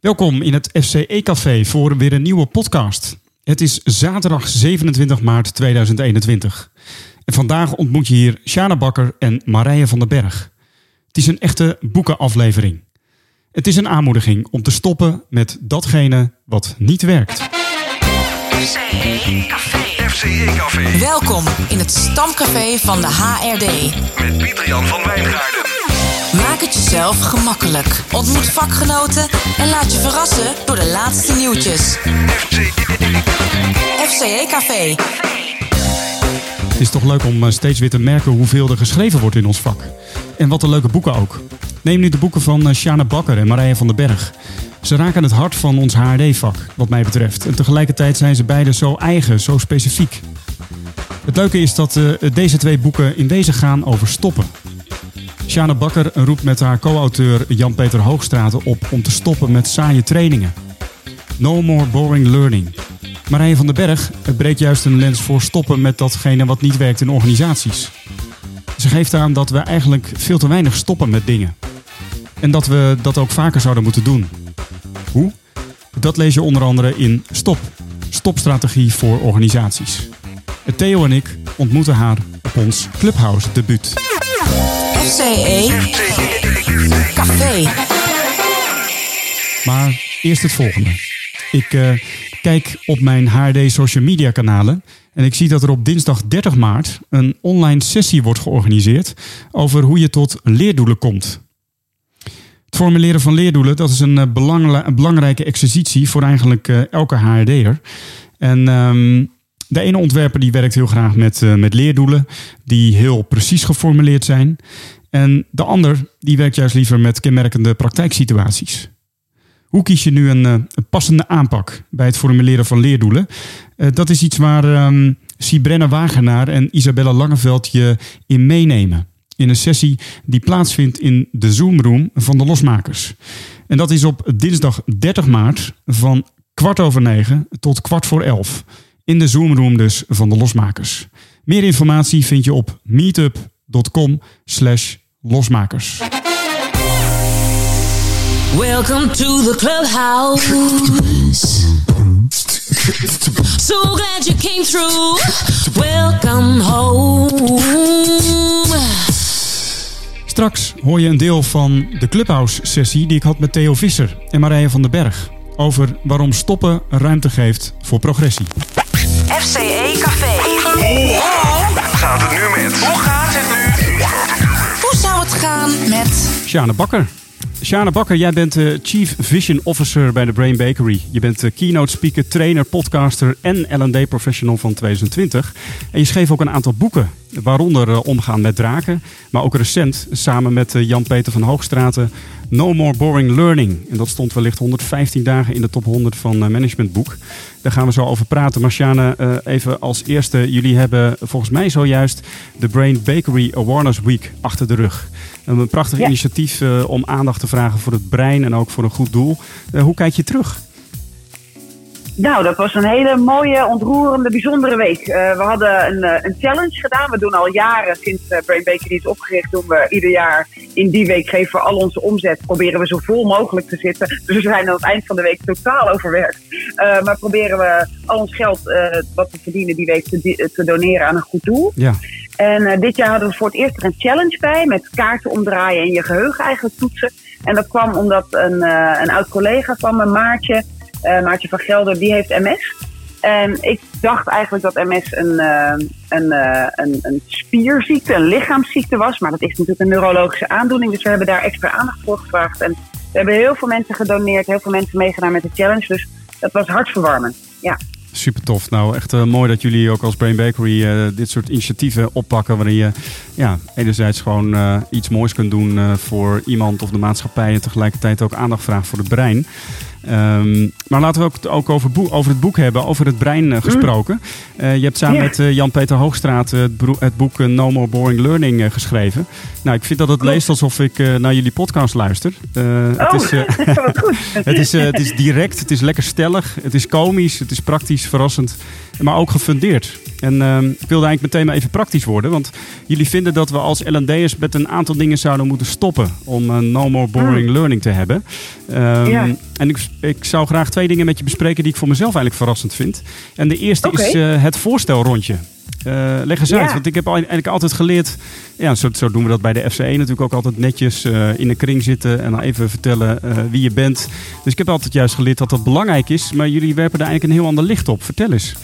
Welkom in het FCE-café voor weer een nieuwe podcast. Het is zaterdag 27 maart 2021. En vandaag ontmoet je hier Sjana Bakker en Marije van den Berg. Het is een echte boekenaflevering. Het is een aanmoediging om te stoppen met datgene wat niet werkt. FCE Café. FCE Café Welkom in het stamcafé van de HRD. met Pieter-Jan van Wijngaarden. Maak het jezelf gemakkelijk. Ontmoet vakgenoten en laat je verrassen door de laatste nieuwtjes. FCE Café. Het is toch leuk om eh, steeds weer te merken hoeveel er geschreven wordt in ons vak. En wat een leuke boeken ook. Neem nu de boeken van eh, Sjana Bakker en Marije van den Berg. Ze raken het hart van ons HRD-vak, wat mij betreft. En tegelijkertijd zijn ze beide zo eigen, zo specifiek. Het leuke is dat eh, deze twee boeken in deze gaan over stoppen. Sjana Bakker roept met haar co-auteur Jan-Peter Hoogstraten op om te stoppen met saaie trainingen. No more boring learning. Marije van den Berg breekt juist een lens voor stoppen met datgene wat niet werkt in organisaties. Ze geeft aan dat we eigenlijk veel te weinig stoppen met dingen. En dat we dat ook vaker zouden moeten doen. Hoe? Dat lees je onder andere in Stop. Stopstrategie voor organisaties. Theo en ik ontmoeten haar op ons Clubhouse debuut. FCE Café. Maar eerst het volgende. Ik eh, kijk op mijn HRD social media kanalen en ik zie dat er op dinsdag 30 maart een online sessie wordt georganiseerd over hoe je tot leerdoelen komt. Het formuleren van leerdoelen dat is een, eh, belangrijke exercitie voor eigenlijk eh, elke HRD'er. En ehm, de ene ontwerper die werkt heel graag met, met leerdoelen die heel precies geformuleerd zijn. En de ander die werkt juist liever met kenmerkende praktijksituaties. Hoe kies je nu een, eh, passende aanpak bij het formuleren van leerdoelen? Eh, dat is iets waar ehm Sibrenna Wagenaar en Isabella Langeveld je in meenemen. In een sessie die plaatsvindt in de Zoomroom van de Losmakers. En dat is op dinsdag 30 maart van kwart over negen tot kwart voor elf. In de Zoomroom dus van de Losmakers. Meer informatie vind je op meetup.com slash losmakers. Welcome to the clubhouse. So glad you came through. Welcome home. Straks hoor je een deel van de Clubhouse-sessie die ik had met Theo Visser en Marije van den Berg. Over waarom stoppen ruimte geeft voor progressie. FCE Café. Gaat het nu met? Met... Sjane Bakker. Sjane Bakker, jij bent de Chief Vision Officer bij de Brain Bakery. Je bent de keynote speaker, trainer, podcaster en L&D professional van 2020. En je schreef ook een aantal boeken, waaronder eh, Omgaan met draken. Maar ook recent, samen met eh, Jan-Peter van Hoogstraten, No More Boring Learning. En dat stond wellicht 115 dagen in de top 100 van eh, Managementboek. Daar gaan we zo over praten. Maar Sjane, eh, even als eerste. Jullie hebben volgens mij zojuist de Brain Bakery Awareness Week achter de rug. Een prachtig Ja. initiatief eh, om aandacht te vragen voor het brein en ook voor een goed doel. Eh, hoe kijk je terug? Nou, dat was een hele mooie, ontroerende, bijzondere week. Eh, we hadden een, een challenge gedaan. We doen al jaren, sinds eh, Brain Bakery is opgericht, doen we ieder jaar in die week geven we al onze omzet. Proberen we zo vol mogelijk te zitten. Dus we zijn aan het eind van de week totaal overwerkt. Maar proberen we al ons geld wat we verdienen die week te, te doneren aan een goed doel. Ja, En eh, dit jaar hadden we voor het eerst er een challenge bij met kaarten omdraaien en je geheugen eigenlijk toetsen. En dat kwam omdat een, eh, een oud collega van me, Maartje, eh, Maartje van Gelder, die heeft MS. En ik dacht eigenlijk dat MS een, een, een, een spierziekte, een lichaamsziekte was. Maar dat is natuurlijk een neurologische aandoening. Dus we hebben daar extra aandacht voor gevraagd. En we hebben heel veel mensen gedoneerd, heel veel mensen meegedaan met de challenge. Dus dat was hartverwarmend. Ja. Super tof. Nou, echt eh, mooi dat jullie ook als Brain Bakery eh, dit soort initiatieven oppakken. Waarin je ja, enerzijds gewoon eh, iets moois kunt doen voor iemand of de maatschappij. En tegelijkertijd ook aandacht vraagt voor het brein. Ehm, maar laten we ook, ook over, boek, over het boek hebben, over het brein eh, gesproken. Eh, je hebt samen Ja. met eh, Jan-Peter Hoogstraat het, boek No More Boring Learning geschreven. Nou, ik vind dat het leest alsof ik naar jullie podcast luister. Het, is, het is direct, het is lekker stellig, het is komisch, het is praktisch, verrassend, maar ook gefundeerd. En ehm, ik wilde eigenlijk meteen maar even praktisch worden. Want jullie vinden dat we als L&D'ers met een aantal dingen zouden moeten stoppen. Om een no more boring learning te hebben. Ehm, Ja. En ik, ik zou graag twee dingen met je bespreken die ik voor mezelf eigenlijk verrassend vind. En de eerste is eh, het voorstelrondje. Eh, leg eens Ja. uit, want ik heb al- eigenlijk altijd geleerd, ja, zo, zo doen we dat bij de FCE natuurlijk ook altijd netjes eh, in een kring zitten en dan even vertellen eh, wie je bent. Dus ik heb altijd juist geleerd dat dat belangrijk is, maar jullie werpen daar eigenlijk een heel ander licht op. Vertel eens.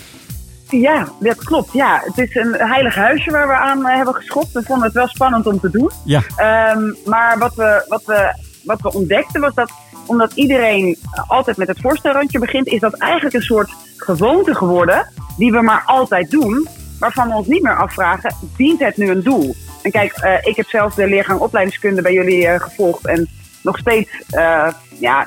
Ja, dat klopt. Ja, het is een heilig huisje waar we aan eh, hebben geschopt. We vonden het wel spannend om te doen. Ja, Ehm, maar wat we, wat, we, wat we ontdekten was dat omdat iedereen altijd met het voorstelrandje begint, is dat eigenlijk een soort gewoonte geworden die we maar altijd doen, waarvan we ons niet meer afvragen, dient het nu een doel? En kijk, eh, ik heb zelf de leergang opleidingskunde bij jullie eh, gevolgd en nog steeds, ja,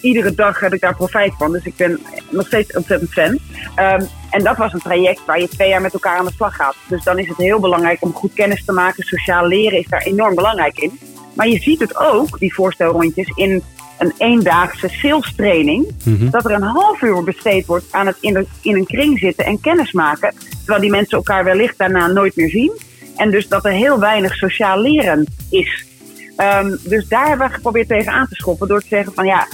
iedere dag heb ik daar profijt van. Dus ik ben nog steeds ontzettend fan. Ehm, en dat was een traject waar je twee jaar met elkaar aan de slag gaat. Dus dan is het heel belangrijk om goed kennis te maken. Sociaal leren is daar enorm belangrijk in. Maar je ziet het ook, die voorstelrondjes, in een eendaagse sales training. Dat er een half uur besteed wordt aan het in, de- in een kring zitten en kennis maken. Terwijl die mensen elkaar wellicht daarna nooit meer zien. En dus dat er heel weinig sociaal leren is. Ehm, dus daar hebben we geprobeerd tegen aan te schoppen. Door te zeggen van ja,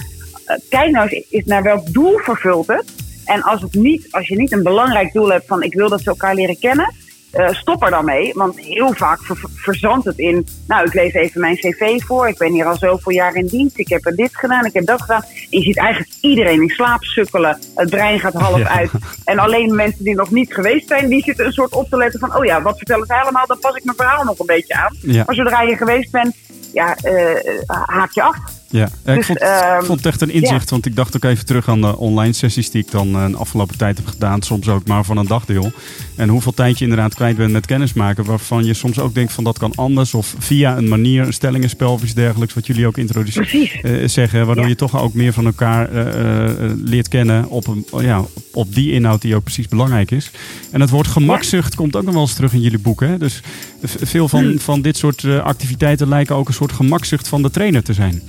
eh, kijk nou eens is naar welk doel vervult het. En als, het niet, als je niet een belangrijk doel hebt van ik wil dat ze elkaar leren kennen. eh, stop er dan mee. Want heel vaak ver- verzandt het in. Nou, ik lees even mijn cv voor. Ik ben hier al zoveel jaar in dienst. Ik heb er dit gedaan. Ik heb dat gedaan. En je ziet eigenlijk iedereen in slaap sukkelen. Het brein gaat half uit. En alleen mensen die nog niet geweest zijn, die zitten een soort op te letten van: oh ja, wat vertellen ze allemaal? Dan pas ik mijn verhaal nog een beetje aan. Ja. Maar zodra je geweest bent, ja, eh, haak je af. Ja. Ik, Dus, vond, ehm, ik vond het echt een inzicht, want ik dacht ook even terug aan de online sessies die ik dan eh, de afgelopen tijd heb gedaan. Soms ook maar van een dagdeel. En hoeveel tijd je inderdaad kwijt bent met kennismaken, waarvan je soms ook denkt van dat kan anders. Of via een manier, een stellingenspel of iets dergelijks, wat jullie ook introduceren. Precies. eh, zeggen, waardoor Ja. je toch ook meer van elkaar eh, leert kennen op, een, ja, op die inhoud die ook precies belangrijk is. En het woord gemakzucht komt ook nog wel eens terug in jullie boeken. Hè? Dus veel van, Hmm. van dit soort activiteiten lijken ook een soort gemakzucht van de trainer te zijn.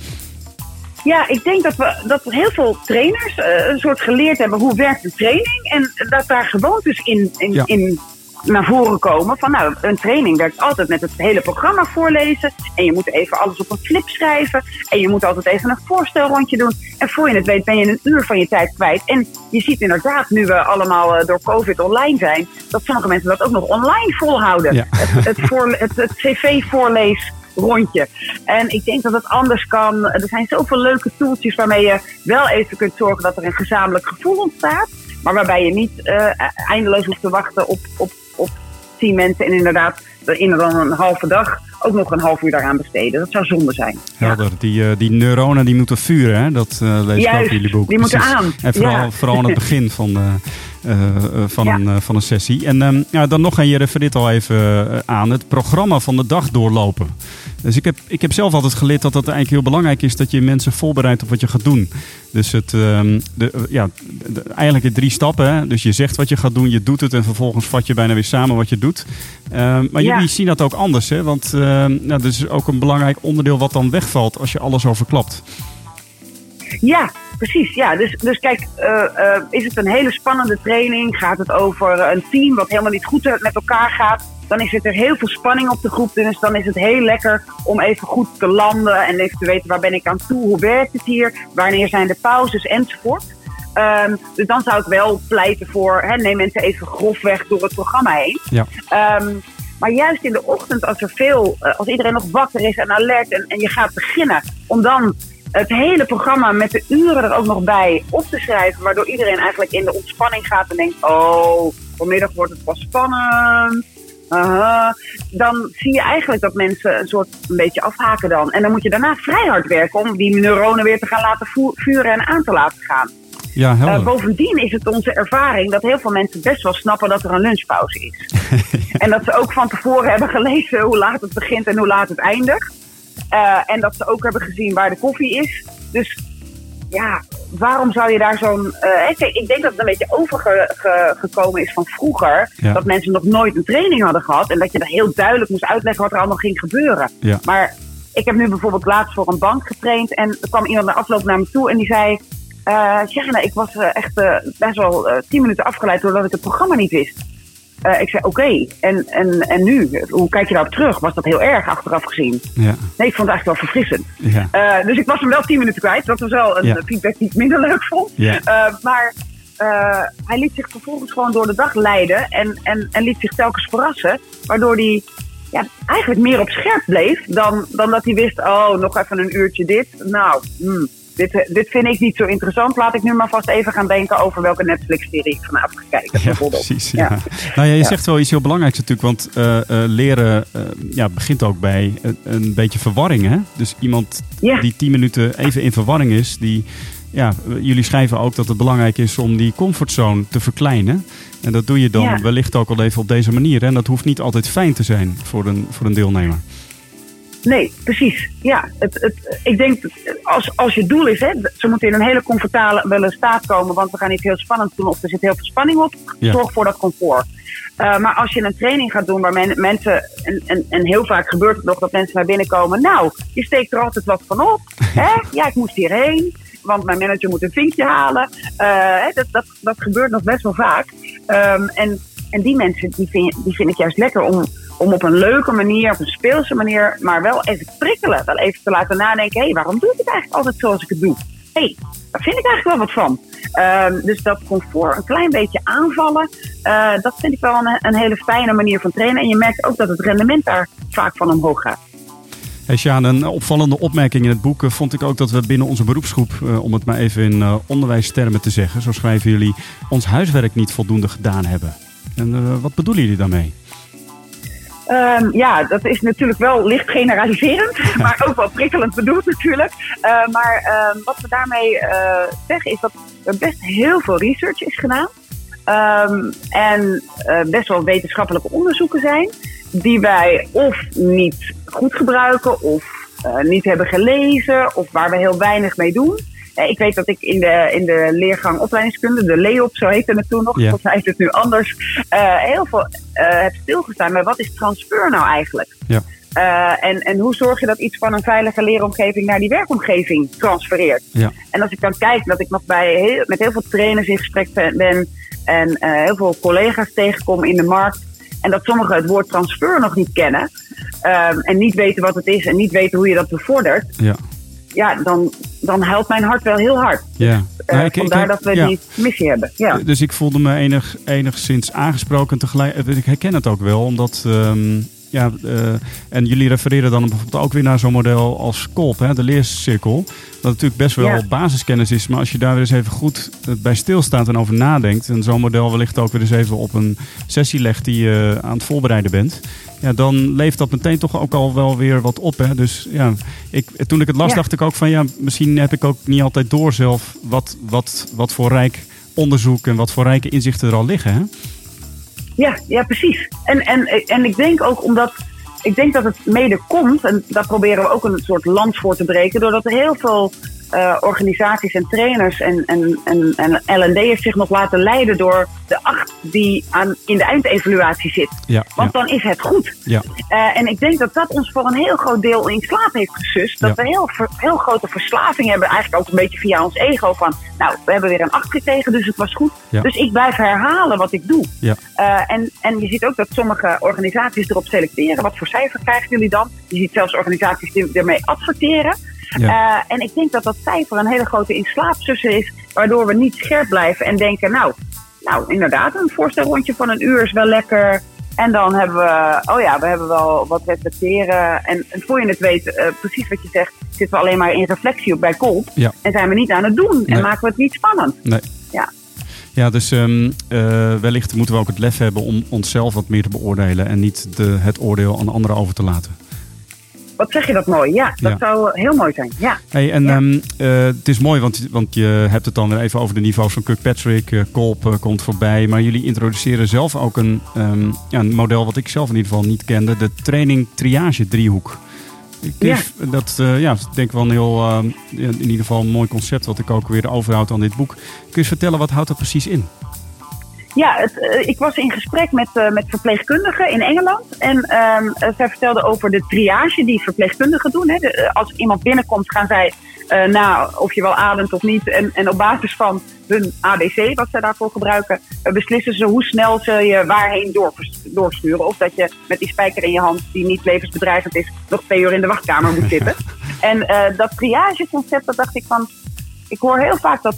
Ja, ik denk dat, we, dat heel veel trainers eh, een soort geleerd hebben hoe werkt de training. En dat daar gewoontes in, in, Ja. in naar voren komen. Van nou, een training werkt altijd met het hele programma voorlezen. En je moet even alles op een flip schrijven. En je moet altijd even een voorstelrondje doen. En voor je het weet ben je een uur van je tijd kwijt. En je ziet inderdaad, nu we allemaal eh, door COVID online zijn, dat sommige mensen dat ook nog online volhouden. Ja. Het, het, voor, het, het cv-voorlees rondje. En ik denk dat het anders kan. Er zijn zoveel leuke toeltjes waarmee je wel even kunt zorgen dat er een gezamenlijk gevoel ontstaat. Maar waarbij je niet eh, eindeloos hoeft te wachten op, op, op tien mensen. En inderdaad in dan een halve dag ook nog een half uur daaraan besteden. Dat zou zonde zijn. Ja. Helder. Die, eh, die neuronen die moeten vuren, hè? dat eh lees ik ook in jullie boek. die moeten aan. En vooral, Ja. vooral aan het begin van, eh, van, Ja. een, van een sessie. En ehm, ja, dan nog, en je refereert al even aan, het programma van de dag doorlopen. Dus ik heb, ik heb zelf altijd geleerd dat het eigenlijk heel belangrijk is dat je mensen voorbereidt op wat je gaat doen. Dus het, ehm, de, eh, ja, de- de- eigenlijk in drie stappen. Hè? Dus je zegt wat je gaat doen, je doet het en vervolgens vat je bijna weer samen wat je doet. Ehm, maar Ja. jullie zien dat ook anders, hè? Want ehm, nou, dat is ook een belangrijk onderdeel wat dan wegvalt als je alles overklapt. Ja, precies. Ja. Dus, dus kijk, eh, eh, is het een hele spannende training? Gaat het over een team wat helemaal niet goed met elkaar gaat? Dan is er heel veel spanning op de groep. Dus dan is het heel lekker om even goed te landen en even te weten waar ben ik aan toe, hoe werkt het hier, wanneer zijn de pauzes enzovoort. Ehm, dus dan zou ik wel pleiten voor, hè, neem mensen even grofweg door het programma heen. Ja. Ehm, maar juist in de ochtend, als er veel, eh, als iedereen nog wakker is en alert en, en je gaat beginnen, om dan het hele programma met de uren er ook nog bij op te schrijven, waardoor iedereen eigenlijk in de ontspanning gaat en denkt: Oh, vanmiddag wordt het pas spannend. Dan zie je eigenlijk dat mensen een soort een beetje afhaken dan. En dan moet je daarna vrij hard werken om die neuronen weer te gaan laten vuren en aan te laten gaan. Ja, Eh, bovendien is het onze ervaring dat heel veel mensen best wel snappen dat er een lunchpauze is. En dat ze ook van tevoren hebben gelezen hoe laat het begint en hoe laat het eindigt. Eh, en dat ze ook hebben gezien waar de koffie is. Dus ja, waarom zou je daar zo'n. eh, kijk, ik denk dat het een beetje overgekomen is van vroeger. Ja. Dat mensen nog nooit een training hadden gehad. En dat je dan heel duidelijk moest uitleggen wat er allemaal ging gebeuren. Ja. Maar ik heb nu bijvoorbeeld laatst voor een bank getraind. En er kwam iemand na afloop naar me toe en die zei. Sjana, ik was eh, echt best wel tien minuten afgeleid doordat ik het programma niet wist. Eh, ik zei, oké, en, en, en nu? Hoe kijk je daarop terug? Was dat heel erg achteraf gezien? Ja. Nee, ik vond het eigenlijk wel verfrissend. Ja. Eh, dus ik was hem wel tien minuten kwijt. Dat was wel een Ja. eh, feedback die ik minder leuk vond. Maar hij liet zich vervolgens gewoon door de dag leiden en, en, en liet zich telkens verrassen. Waardoor hij ja, eigenlijk meer op scherp bleef dan, dan dat hij wist, oh, nog even een uurtje dit. Nou, hmm, dit, eh, dit vind ik niet zo interessant. Laat ik nu maar vast even gaan denken over welke Netflix-serie ik vanavond ga kijken. Ja, precies. Ja. Ja. Nou ja, je Ja. zegt wel iets heel belangrijks natuurlijk, want eh, eh, leren ja, begint ook bij een, een beetje verwarring. Hè? Dus iemand die tien minuten even in verwarring is, die, ja, jullie schrijven ook dat het belangrijk is om die comfortzone te verkleinen. En dat doe je dan Ja. wellicht ook al even op deze manier. En dat hoeft niet altijd fijn te zijn voor een, voor een deelnemer. Nee, precies. Ja, het, het, ik denk dat als, als je doel is, hè, ze moeten in een hele comfortabele staat komen, want we gaan iets heel spannends doen of er zit heel veel spanning op. Ja. Zorg voor dat comfort. Eh, maar als je een training gaat doen waar men, mensen, en, en, en heel vaak gebeurt het nog dat mensen naar binnen komen, nou, je steekt er altijd wat van op. hè? Ja, ik moest hierheen, want mijn manager moet een vinkje halen. Eh, hè, dat, dat, dat gebeurt nog best wel vaak. Ehm, en, en die mensen, die vind, die vind ik juist lekker om, om op een leuke manier, op een speelse manier, maar wel even prikkelen. Wel even te laten nadenken, hé, hey, waarom doe ik het eigenlijk altijd zoals ik het doe? Hé, hey, daar vind ik eigenlijk wel wat van. Ehm, dus dat comfort een klein beetje aanvallen, eh, dat vind ik wel een, een hele fijne manier van trainen. En je merkt ook dat het rendement daar vaak van omhoog gaat. Hey Sjaan, een opvallende opmerking in het boek eh, vond ik ook dat we binnen onze beroepsgroep, eh, om het maar even in onderwijstermen te zeggen, zo schrijven jullie, ons huiswerk niet voldoende gedaan hebben. En wat bedoelen jullie daarmee? Ehm, ja, dat is natuurlijk wel licht generaliserend, maar ook wel prikkelend bedoeld natuurlijk. Eh, maar ehm, wat we daarmee eh, zeggen is dat er best heel veel research is gedaan. Ehm, en eh, best wel wetenschappelijke onderzoeken zijn, die wij of niet goed gebruiken of eh, niet hebben gelezen of waar we heel weinig mee doen. Eh, ik weet dat ik in de, in de leergang opleidingskunde, de LEOP, zo heette het toen nog, Ja. volgens mij is het nu anders, eh, heel veel eh heb stilgestaan bij wat is transfer nou eigenlijk? Ja. En, en hoe zorg je dat iets van een veilige leeromgeving naar die werkomgeving transfereert? Ja. En als ik dan kijk dat ik nog bij heel, met heel veel trainers in gesprek ben en heel veel collega's tegenkom in de markt. En dat sommigen het woord transfer nog niet kennen. en niet weten wat het is en niet weten hoe je dat bevordert. Ja. Ja, dan, dan helpt mijn hart wel heel hard. Ja. Eh, Nou, ik- ik- vandaar dat we ja. die missie hebben. Ja. Dus ik voelde me enig, enigszins aangesproken. Tegelijk, eh, ik herken het ook wel, omdat. ehm, ja, eh, en jullie refereren dan bijvoorbeeld ook weer naar zo'n model als KOLP, hè, de leercirkel. Dat natuurlijk best wel Ja. basiskennis is, maar als je daar weer eens even goed eh, bij stilstaat en over nadenkt. En zo'n model wellicht ook weer eens even op een sessie legt die je aan het voorbereiden bent. Ja, dan levert dat meteen toch ook al wel weer wat op. Hè? Dus ja, ik, toen ik het las, Ja. dacht ik ook van ja, misschien heb ik ook niet altijd door zelf wat, wat, wat voor rijk onderzoek en wat voor rijke inzichten er al liggen. Hè? Ja, ja, precies. En, en, en ik denk ook omdat. Ik denk dat het mede komt, en daar proberen we ook een soort lans voor te breken, doordat er heel veel eh, organisaties en trainers en, en, en, en L&D'ers zich nog laten leiden door de acht die aan, in de eindevaluatie zit. Ja, Want ja, dan is het goed. ja, Eh, en ik denk dat dat ons voor een heel groot deel in slaap heeft gesust. Dat we heel, heel grote verslaving hebben. Eigenlijk ook een beetje via ons ego. Van, nou, we hebben weer een acht gekregen, dus het was goed. Ja. Dus ik blijf herhalen wat ik doe. ja. Eh, en, en je ziet ook dat sommige organisaties erop selecteren. Wat voor cijfer krijgen jullie dan? Je ziet zelfs organisaties die ermee adverteren. Ja. Eh, en ik denk dat dat cijfer een hele grote inslaapzussen is. Waardoor we niet scherp blijven en denken, nou, nou inderdaad, een voorstelrondje van een uur is wel lekker. En dan hebben we, oh ja, we hebben wel wat respecteren. En, en voor je het weet, eh, precies wat je zegt, zitten we alleen maar in reflectie bij Kolp. Ja. En zijn we niet aan het doen. Nee. En maken we het niet spannend. Nee. Ja. Ja, dus ehm, eh, wellicht moeten we ook het lef hebben om onszelf wat meer te beoordelen en niet de, het oordeel aan anderen over te laten. Wat zeg je dat mooi? Ja, dat Ja. zou heel mooi zijn. Ja. Hey, en Ja. ehm, eh, het is mooi, want, want je hebt het dan weer even over de niveaus van Kirkpatrick. eh Kolp eh, komt voorbij. Maar jullie introduceren zelf ook een, ehm, ja, een model wat ik zelf in ieder geval niet kende. De training triage driehoek. Ik Ja. Dat eh, ja, is denk ik wel een heel, ehm, in ieder geval een mooi concept wat ik ook weer overhoud aan dit boek. Kun je eens vertellen, wat houdt dat precies in? Ja, het, eh, ik was in gesprek met, eh, met verpleegkundigen in Engeland. En ehm, eh, zij vertelde over de triage die verpleegkundigen doen. Hè. De- als iemand binnenkomt, gaan zij nou, of je wel ademt of niet. En, en op basis van hun ABC, wat zij daarvoor gebruiken, beslissen ze hoe snel ze je waarheen door, doorsturen. Of dat je met die spijker in je hand, die niet levensbedreigend is, nog twee uur in de wachtkamer moet zitten. en dat triageconcept, dat dacht ik van. Ik hoor heel vaak dat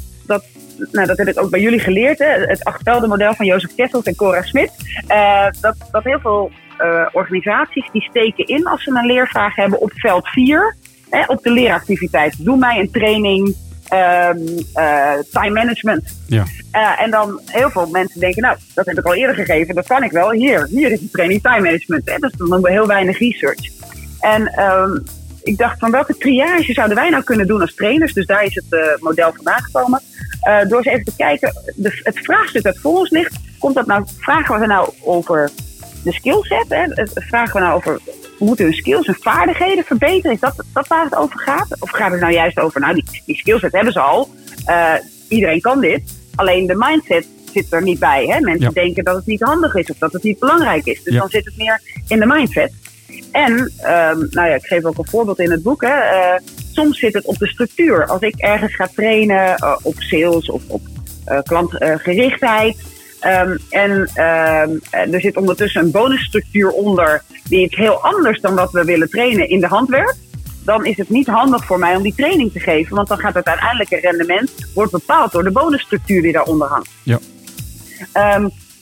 nou, dat heb ik ook bij jullie geleerd, hè, het achtveldenmodel van Jozef Kessels en Cora Smit. eh, dat, dat heel veel eh, organisaties die steken in als ze een leervraag hebben op veld 4, hè, op de leeractiviteit. Doe mij een training ehm, eh, time management. Ja. En dan heel veel mensen denken, nou, dat heb ik al eerder gegeven, dat kan ik wel. Hier, hier is de training time management. Hè. Dus dan doen we heel weinig research. En ehm, ik dacht van welke triage zouden wij nou kunnen doen als trainers? Dus daar is het eh, model vandaan gekomen. Eh, door eens even te kijken, de, het vraagstuk dat voor ons ligt, komt dat nou, vragen we nou over de skillset? Hè? Vragen we nou over, moeten hun skills en vaardigheden verbeteren? Is dat, dat waar het over gaat? Of gaat het nou juist over, nou die, die skillset hebben ze al, Eh, iedereen kan dit, alleen de mindset zit er niet bij. Hè? Mensen Ja. denken dat het niet handig is of dat het niet belangrijk is. Dus Ja. dan zit het meer in de mindset. En, ehm, nou ja, ik geef ook een voorbeeld in het boek. Hè. eh, soms zit het op de structuur. Als ik ergens ga trainen eh, op sales of op eh, klantgerichtheid. ehm, en ehm, er zit ondertussen een bonusstructuur onder die iets heel anders dan wat we willen trainen in de hand werkt. Dan is het niet handig voor mij om die training te geven. Want dan gaat het uiteindelijke rendement wordt bepaald door de bonusstructuur die daaronder hangt. Ja.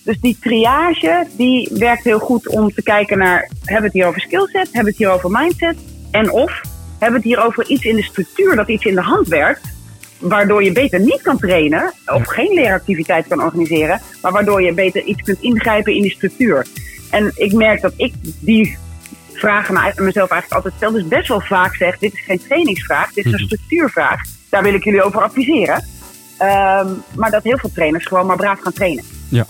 Dus die triage die werkt heel goed om te kijken naar... hebben we het hier over skillset, hebben we het hier over mindset... en of hebben we het hier over iets in de structuur dat iets in de hand werkt... waardoor je beter niet kan trainen of geen leeractiviteit kan organiseren... maar waardoor je beter iets kunt ingrijpen in die structuur. En ik merk dat ik die vragen me- mezelf eigenlijk altijd stel. Dus best wel vaak zeg, dit is geen trainingsvraag, dit is een Mhm. structuurvraag. Daar wil ik jullie over adviseren. Ehm, maar dat heel veel trainers gewoon maar braaf gaan trainen. Ja.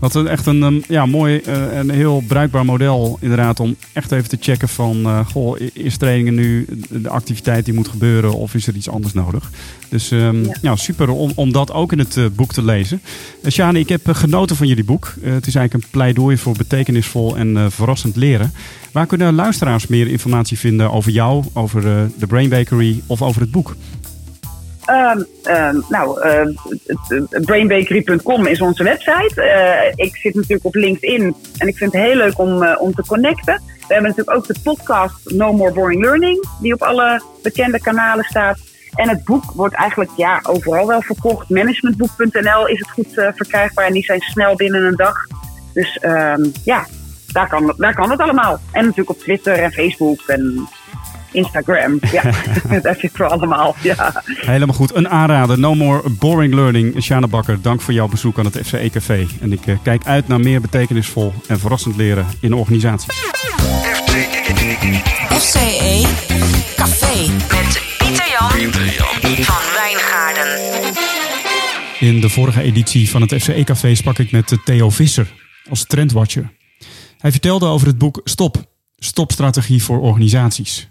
Wat een, echt een ehm, ja, mooi eh, en heel bruikbaar model inderdaad om echt even te checken van eh, goh, is trainingen nu de activiteit die moet gebeuren of is er iets anders nodig? Dus ehm, ja. Ja. super om, om dat ook in het eh, boek te lezen. Uh, Sjane, ik heb genoten van jullie boek. Het is eigenlijk een pleidooi voor betekenisvol en verrassend leren. Waar kunnen luisteraars meer informatie vinden over jou, over de Brain Bakery of over het boek? Ehm, ehm, nou, eh, brainbakery.com is onze website. Eh, ik zit natuurlijk op LinkedIn en ik vind het heel leuk om, eh, om te connecten. We hebben natuurlijk ook de podcast No More Boring Learning, die op alle bekende kanalen staat. En het boek wordt eigenlijk ja, overal wel verkocht. Managementboek.nl is het goed verkrijgbaar en die zijn snel binnen een dag. Dus ehm, ja, daar kan, daar kan het allemaal. En natuurlijk op Twitter en Facebook en Instagram. Ja, daar zitten we allemaal. Ja. Helemaal goed. Een aanrader. No more boring learning. Sjane Bakker, dank voor jouw bezoek aan het FCE Café. En ik eh, kijk uit naar meer betekenisvol en verrassend leren in organisaties. FCE E Café met Pieter Jan van Wijngaarden. In de vorige editie van het FCE Café sprak ik met Theo Visser als trendwatcher. Hij vertelde over het boek Stop. Stopstrategie voor organisaties.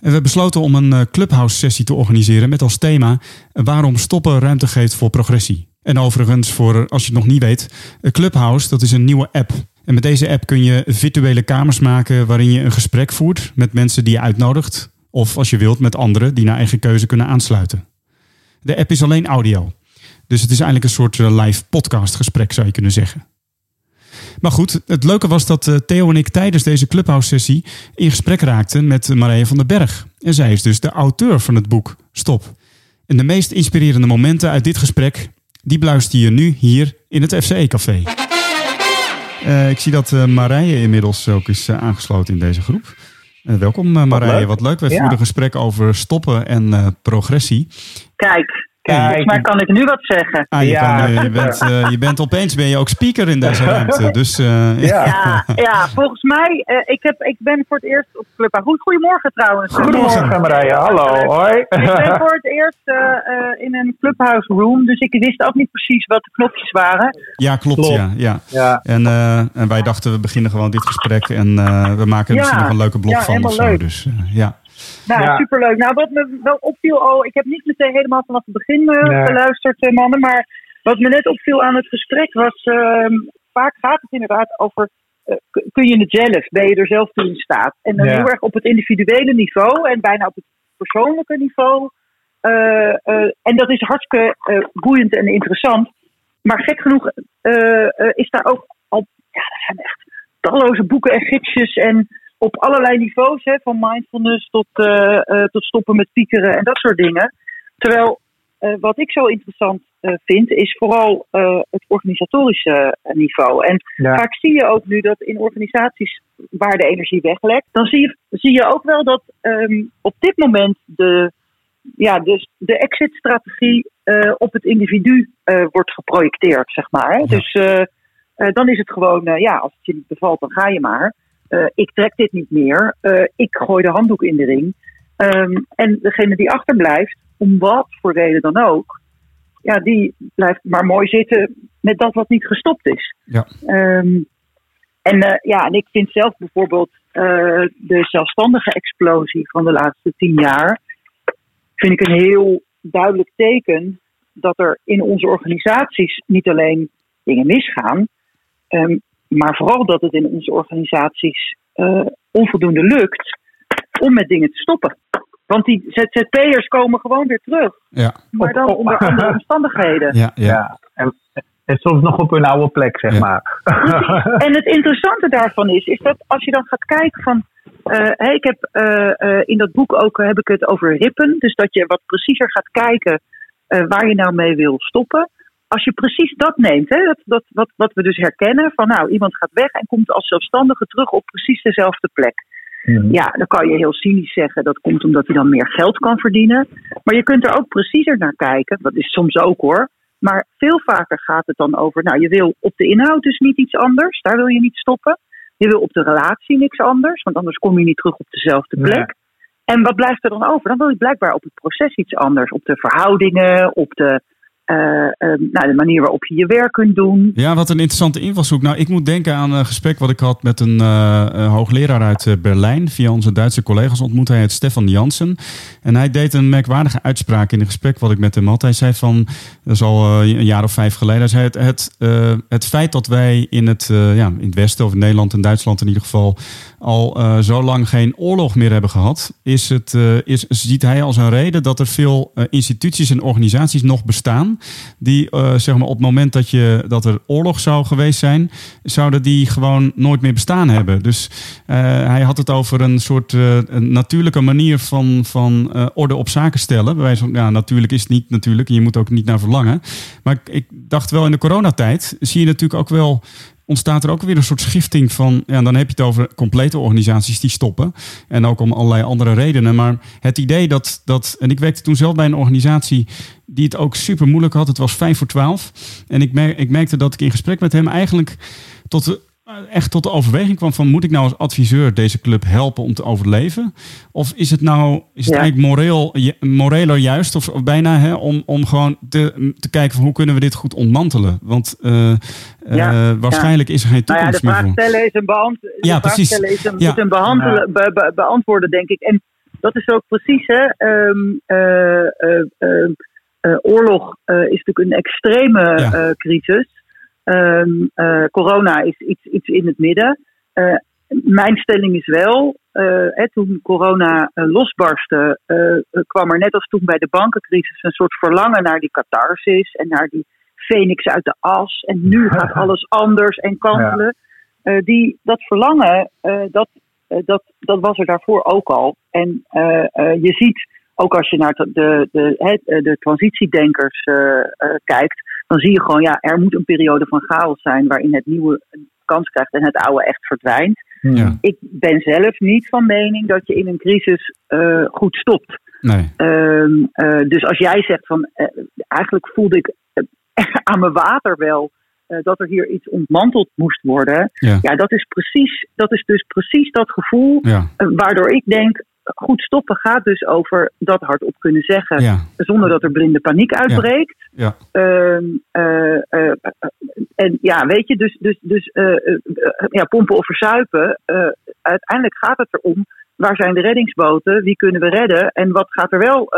En we besloten om een eh, clubhouse-sessie te organiseren met als thema waarom stoppen ruimte geeft voor progressie. En overigens, voor als je het nog niet weet, eh, Clubhouse dat is een nieuwe app. En met deze app kun je virtuele kamers maken waarin je een gesprek voert met mensen die je uitnodigt. Of als je wilt met anderen die naar eigen keuze kunnen aansluiten. De app is alleen audio. Dus het is eigenlijk een soort eh, live podcastgesprek zou je kunnen zeggen. Maar goed, het leuke was dat eh, Theo en ik tijdens deze Clubhouse-sessie in gesprek raakten met Marije van den Berg. En zij is dus de auteur van het boek Stop. En de meest inspirerende momenten uit dit gesprek, die beluister je nu hier in het FCE-café. Eh, ik zie dat eh, Marije inmiddels ook is aangesloten in deze groep. Welkom Marije, leuk. wat leuk. Wij Ja. voeren een gesprek over stoppen en progressie. Kijk, Kijk. volgens mij kan ik nu wat zeggen. Ah, je, Ja. kan, eh, je, bent, eh, je bent opeens ben je ook speaker in deze ruimte. Dus eh, Ja. Ja, ja volgens mij, eh, ik, heb, ik ben voor het eerst op Club Goed, Goedemorgen trouwens. Goedemorgen Marije, hallo, hoi. Ik ben voor het eerst in een clubhouse room, dus ik wist ook niet precies wat de knopjes waren. ja, klopt. Klopt. Ja, ja. Ja, En, eh, en wij dachten, we beginnen gewoon dit gesprek en eh, we maken er Ja. misschien nog een leuke blog Ja, van. Of helemaal zo. leuk. Dus, eh, ja. Nou, Ja. superleuk. Nou, wat me wel opviel, oh, ik heb niet meteen helemaal vanaf het begin eh, Nee. geluisterd, eh, mannen, maar Wat me net opviel aan het gesprek was, ehm, vaak gaat het inderdaad over, eh, kun je het zelf? Ben je er zelf toe in staat? En dan Ja. heel erg op het individuele niveau en bijna op het persoonlijke niveau. En dat is hartstikke boeiend en interessant. Maar gek genoeg is daar ook al, ja, er zijn echt talloze boeken en gidsjes en op allerlei niveaus, hè, van mindfulness tot, eh, eh, tot stoppen met piekeren en dat soort dingen. Terwijl eh, wat ik zo interessant vind, is vooral het organisatorische niveau. En Ja. vaak zie je ook nu dat in organisaties waar de energie weglekt, dan zie je, zie je ook wel dat ehm, op dit moment de, ja, dus de exit-strategie op het individu wordt geprojecteerd, zeg maar. hè. Dus dan is het gewoon, ja, als het je niet bevalt, dan ga je maar. Eh, ik trek dit niet meer. Eh, ik gooi de handdoek in de ring. Ehm, en degene die achterblijft, om wat voor reden dan ook, ja, die blijft maar mooi zitten met dat wat niet gestopt is. Ja. Ehm, en eh, ja, en ik vind zelf bijvoorbeeld de zelfstandige explosie van de laatste tien jaar, vind ik een heel duidelijk teken dat er in onze organisaties niet alleen dingen misgaan, ehm, maar vooral dat het in onze organisaties eh, onvoldoende lukt om met dingen te stoppen. Want die ZZP'ers komen gewoon weer terug, Ja, maar dan Op- op- onder andere omstandigheden. ja, ja. Ja. En, en soms nog op hun oude plek, zeg Ja. maar. En het interessante daarvan is, is dat als je dan gaat kijken van. eh, hey, ik heb eh, eh, in dat boek ook heb ik het over rippen. Dus dat je wat preciezer gaat kijken eh, waar je nou mee wil stoppen. Als je precies dat neemt, hè, dat, dat, wat, wat we dus herkennen, van nou, iemand gaat weg en komt als zelfstandige terug op precies dezelfde plek. Mhm. Ja, dan kan je heel cynisch zeggen dat komt omdat hij dan meer geld kan verdienen. Maar je kunt er ook preciezer naar kijken. Dat is soms ook hoor. Maar veel vaker gaat het dan over, nou je wil op de inhoud dus niet iets anders. Daar wil je niet stoppen. Je wil op de relatie niks anders, want anders kom je niet terug op dezelfde plek. En wat blijft er dan over? Dan wil je blijkbaar op het proces iets anders. Op de verhoudingen, op de, eh, nou, de manier waarop je je werk kunt doen. Ja, wat een interessante invalshoek. Nou, ik moet denken aan een gesprek wat ik had met een eh, hoogleraar uit eh, Berlijn. Via onze Duitse collega's ontmoette hij het Stefan Jansen. En hij deed een merkwaardige uitspraak in een gesprek wat ik met hem had. Hij zei van, dat is al een jaar of vijf geleden. Hij zei het, het, het feit dat wij in het, ja, in het Westen of in Nederland en Duitsland in ieder geval al zo lang geen oorlog meer hebben gehad, is het, is, ziet hij als een reden dat er veel instituties en organisaties nog bestaan die eh, zeg maar op het moment dat, je, dat er oorlog zou geweest zijn, zouden die gewoon nooit meer bestaan hebben. Dus eh, hij had het over een soort eh, een natuurlijke manier van, van orde op zaken stellen. Bij wijze van, ja, natuurlijk is het niet natuurlijk en je moet ook niet naar verlangen. Maar ik, ik dacht wel in de coronatijd zie je natuurlijk ook wel ontstaat er ook weer een soort schifting van. Ja, dan heb je het over complete organisaties die stoppen. En ook om allerlei andere redenen. Maar het idee dat. dat en ik werkte toen zelf bij een organisatie die het ook super moeilijk had. Het was 5 voor 12. En ik, mer ik merkte dat ik in gesprek met hem eigenlijk tot de, echt tot de overweging kwam van... moet ik nou als adviseur deze club helpen om te overleven? Of is het nou is het Ja. eigenlijk moreel, moreler juist, of, of bijna, hè, om, om gewoon te, te kijken van hoe kunnen we dit goed ontmantelen? Want eh, eh, waarschijnlijk is er geen Nou ja, de toekomst meer voor. is een, beant Ja, precies. is een, Ja. is een behandelen, be- be- beantwoorden, denk ik. En dat is ook precies, hè. ehm, eh, eh, eh, eh, oorlog eh, is natuurlijk een extreme Ja. eh, crisis. Ehm, eh, corona is iets, iets in het midden. Eh, mijn stelling is wel, eh, hè, toen corona eh, losbarstte, eh, eh, kwam er net als toen bij de bankencrisis een soort verlangen naar die catharsis en naar die phoenix uit de as. En nu gaat alles anders en kantelen. Eh, die, dat verlangen, eh, dat, eh, dat, dat was er daarvoor ook al. En eh, eh, je ziet, ook als je naar de, de, de, hè, de transitiedenkers eh, eh, kijkt, dan zie je gewoon, ja, er moet een periode van chaos zijn waarin het nieuwe kans krijgt en het oude echt verdwijnt. Ja, Ik ben zelf niet van mening dat je in een crisis eh, goed stopt. nee. Ehm, eh, dus als jij zegt van eh, eigenlijk voelde ik eh, aan mijn water wel eh, dat er hier iets ontmanteld moest worden. Ja. Ja, dat is precies, dat is dus precies dat gevoel Ja, eh, waardoor ik denk. Goed stoppen gaat dus over dat hardop kunnen zeggen. ja, Zonder dat er blinde paniek uitbreekt. ja. Ehm, eh, eh, en ja, weet je, dus, dus, dus eh, ja, pompen of verzuipen. uiteindelijk gaat het erom. Waar zijn de reddingsboten? Wie kunnen we redden? En wat gaat er wel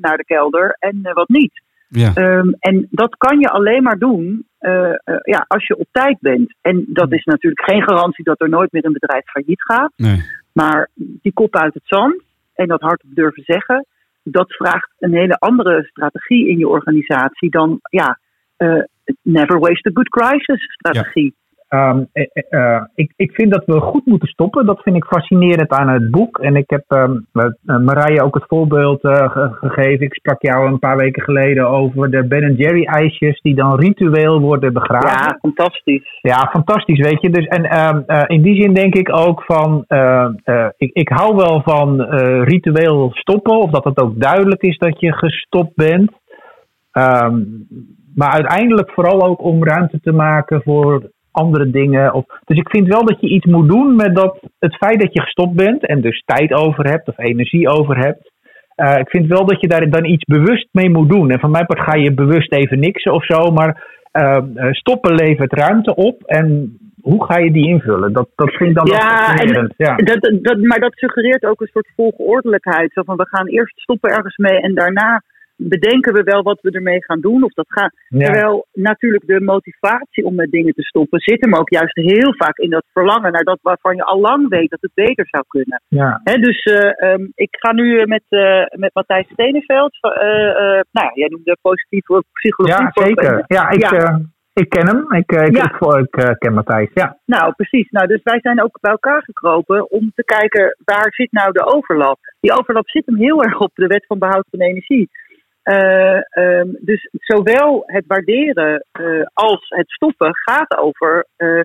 naar de kelder en wat niet? Ja. Ehm, en dat kan je alleen maar doen eh, eh, ja, als je op tijd bent. En dat is natuurlijk geen garantie dat er nooit meer een bedrijf failliet gaat. Nee. Maar die kop uit het zand en dat hardop durven zeggen, dat vraagt een hele andere strategie in je organisatie dan ja, eh, never waste a good crisis strategie. Ehm, eh, eh, eh, ik, ik vind dat we goed moeten stoppen. Dat vind ik fascinerend aan het boek. En ik heb eh, Marije ook het voorbeeld ge- gegeven. Ik sprak jou een paar weken geleden over de Ben Jerry ijsjes die dan ritueel worden begraven. Ja, fantastisch. Ja, fantastisch, weet je. Dus, en ehm, eh, in die zin denk ik ook van, ik, ik hou wel van ritueel stoppen, of dat het ook duidelijk is dat je gestopt bent. Maar uiteindelijk vooral ook om ruimte te maken voor andere dingen. Of, dus ik vind wel dat je iets moet doen met dat, het feit dat je gestopt bent en dus tijd over hebt of energie over hebt. Eh, ik vind wel dat je daar dan iets bewust mee moet doen. En van mijn part ga je bewust even niksen of zo, maar eh, eh, stoppen levert ruimte op. En hoe ga je die invullen? Dat, dat vind ik dan Ja. Ja. Dat, dat, maar dat suggereert ook een soort volgordelijkheid. Zo van we gaan eerst stoppen ergens mee en daarna bedenken we wel wat we ermee gaan doen. Of dat gaat. Ja. Terwijl natuurlijk de motivatie om met dingen te stoppen zit hem ook juist heel vaak in dat verlangen naar dat waarvan je al lang weet dat het beter zou kunnen. Ja. Dus eh, ehm, ik ga nu eh, met, eh, met Matthijs Steneveld. nou jij noemde positieve psychologie. ja, zeker. Ja, ik, Ja. ik ken hem. Ik, ik, Ja. ik, ik, ken Matthijs. Ja. Nou, precies. Nou, dus wij zijn ook bij elkaar gekropen om te kijken waar zit nou de overlap. Die overlap zit hem heel erg op de wet van behoud van energie. Eh, ehm, dus zowel het waarderen eh, als het stoppen gaat over eh,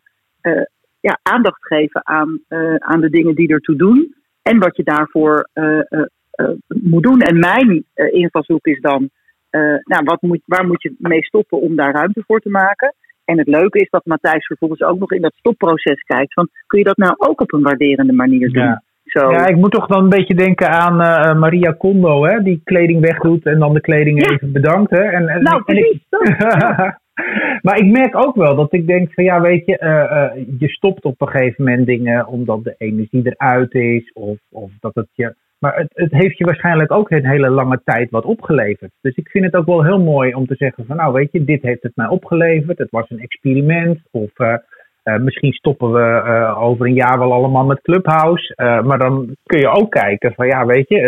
ja, aandacht geven aan, aan de dingen die ertoe doen. En wat je daarvoor moet doen. En mijn invalshoek is dan, nou, wat moet, waar moet je mee stoppen om daar ruimte voor te maken? En het leuke is dat Matthijs vervolgens ook nog in dat stopproces kijkt. Van, kun je dat nou ook op een waarderende manier doen? Ja. Zo. ja, ik moet toch dan een beetje denken aan eh, Maria Kondo, hè, die kleding wegdoet en dan de kleding Ja. even bedankt. Hè. En, en, nou, en ik- precies. maar ik merk ook wel dat ik denk van ja, weet je, eh, eh, je stopt op een gegeven moment dingen omdat de energie eruit is. Of, of dat het je. Maar het, het heeft je waarschijnlijk ook een hele lange tijd wat opgeleverd. Dus ik vind het ook wel heel mooi om te zeggen van nou weet je, dit heeft het mij opgeleverd. Het was een experiment. Of eh, misschien stoppen we eh, over een jaar wel allemaal met Clubhouse. Eh, maar dan kun je ook kijken van ja, weet je,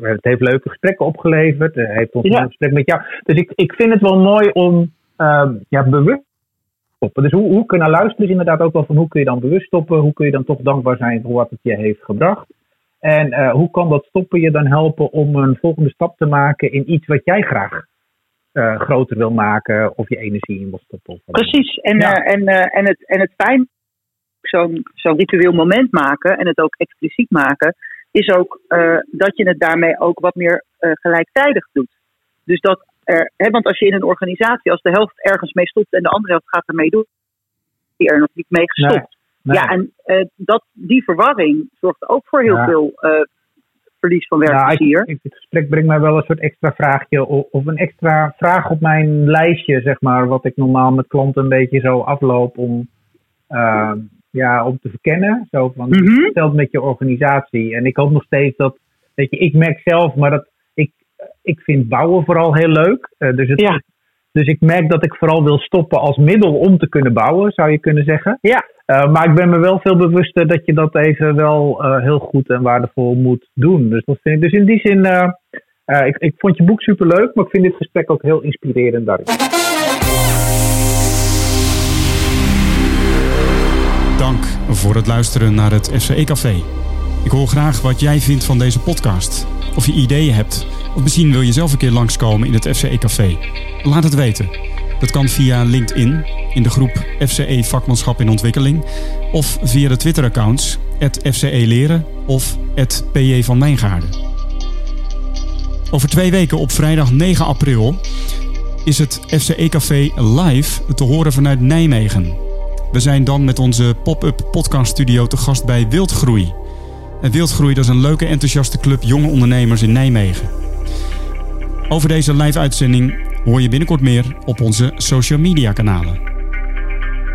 het, heeft leuke gesprekken opgeleverd. Het heeft ons Ja. een gesprek met jou. Dus ik, ik vind het wel mooi om ehm, ja, bewust te stoppen. Dus hoe, hoe kunnen luisteren is inderdaad ook wel van hoe kun je dan bewust stoppen? Hoe kun je dan toch dankbaar zijn voor wat het je heeft gebracht? En hoe kan dat stoppen je dan helpen om een volgende stap te maken in iets wat jij graag eh, groter wil maken of je energie in wil stoppen? Precies. En, Ja. eh, en, eh, en, het, en het fijn zo'n zo'n ritueel moment maken en het ook expliciet maken, is ook dat je het daarmee ook wat meer gelijktijdig doet. Dus dat er, hè, want als je in een organisatie, als de helft ergens mee stopt en de andere helft gaat ermee doen, die er nog niet mee gestopt. Nee. Ja, en dat, die verwarring zorgt ook voor heel Ja. veel verlies van Ja, werkplezier. ik- het gesprek brengt mij wel een soort extra vraagje of een extra vraag op mijn lijstje, zeg maar, wat ik normaal met klanten een beetje zo afloop om, eh, ja, om te verkennen. Zo van, Mhm. stel het met je organisatie. En ik hoop nog steeds dat, weet je, ik merk zelf, maar dat ik, ik vind bouwen vooral heel leuk. Eh, dus, het, Ja. Dus ik merk dat ik vooral wil stoppen als middel om te kunnen bouwen, zou je kunnen zeggen. Ja. Eh, maar ik ben me wel veel bewuster dat je dat even wel eh, heel goed en waardevol moet doen. Dus, dat vind ik, dus in die zin, eh, ik, ik vond je boek superleuk, maar ik vind dit gesprek ook heel inspirerend daarin. Dank voor het luisteren naar het FCE Café. Ik hoor graag wat jij vindt van deze podcast. Of je ideeën hebt. Of misschien wil je zelf een keer langskomen in het FCE Café. Laat het weten. Dat kan via LinkedIn in de groep FCE Vakmanschap in Ontwikkeling. Of via de Twitter-accounts FCE Leren of PJ van Wijngaarden. Over twee weken op vrijdag 9 april is het FCE Café live te horen vanuit Nijmegen. We zijn dan met onze pop-up podcast studio te gast bij Wildgroei. En Wildgroei is een leuke enthousiaste club jonge ondernemers in Nijmegen. Over deze live uitzending hoor je binnenkort meer op onze social media kanalen.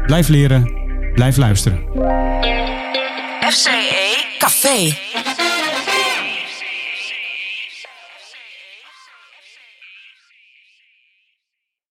Blijf leren, blijf luisteren. FCE Café.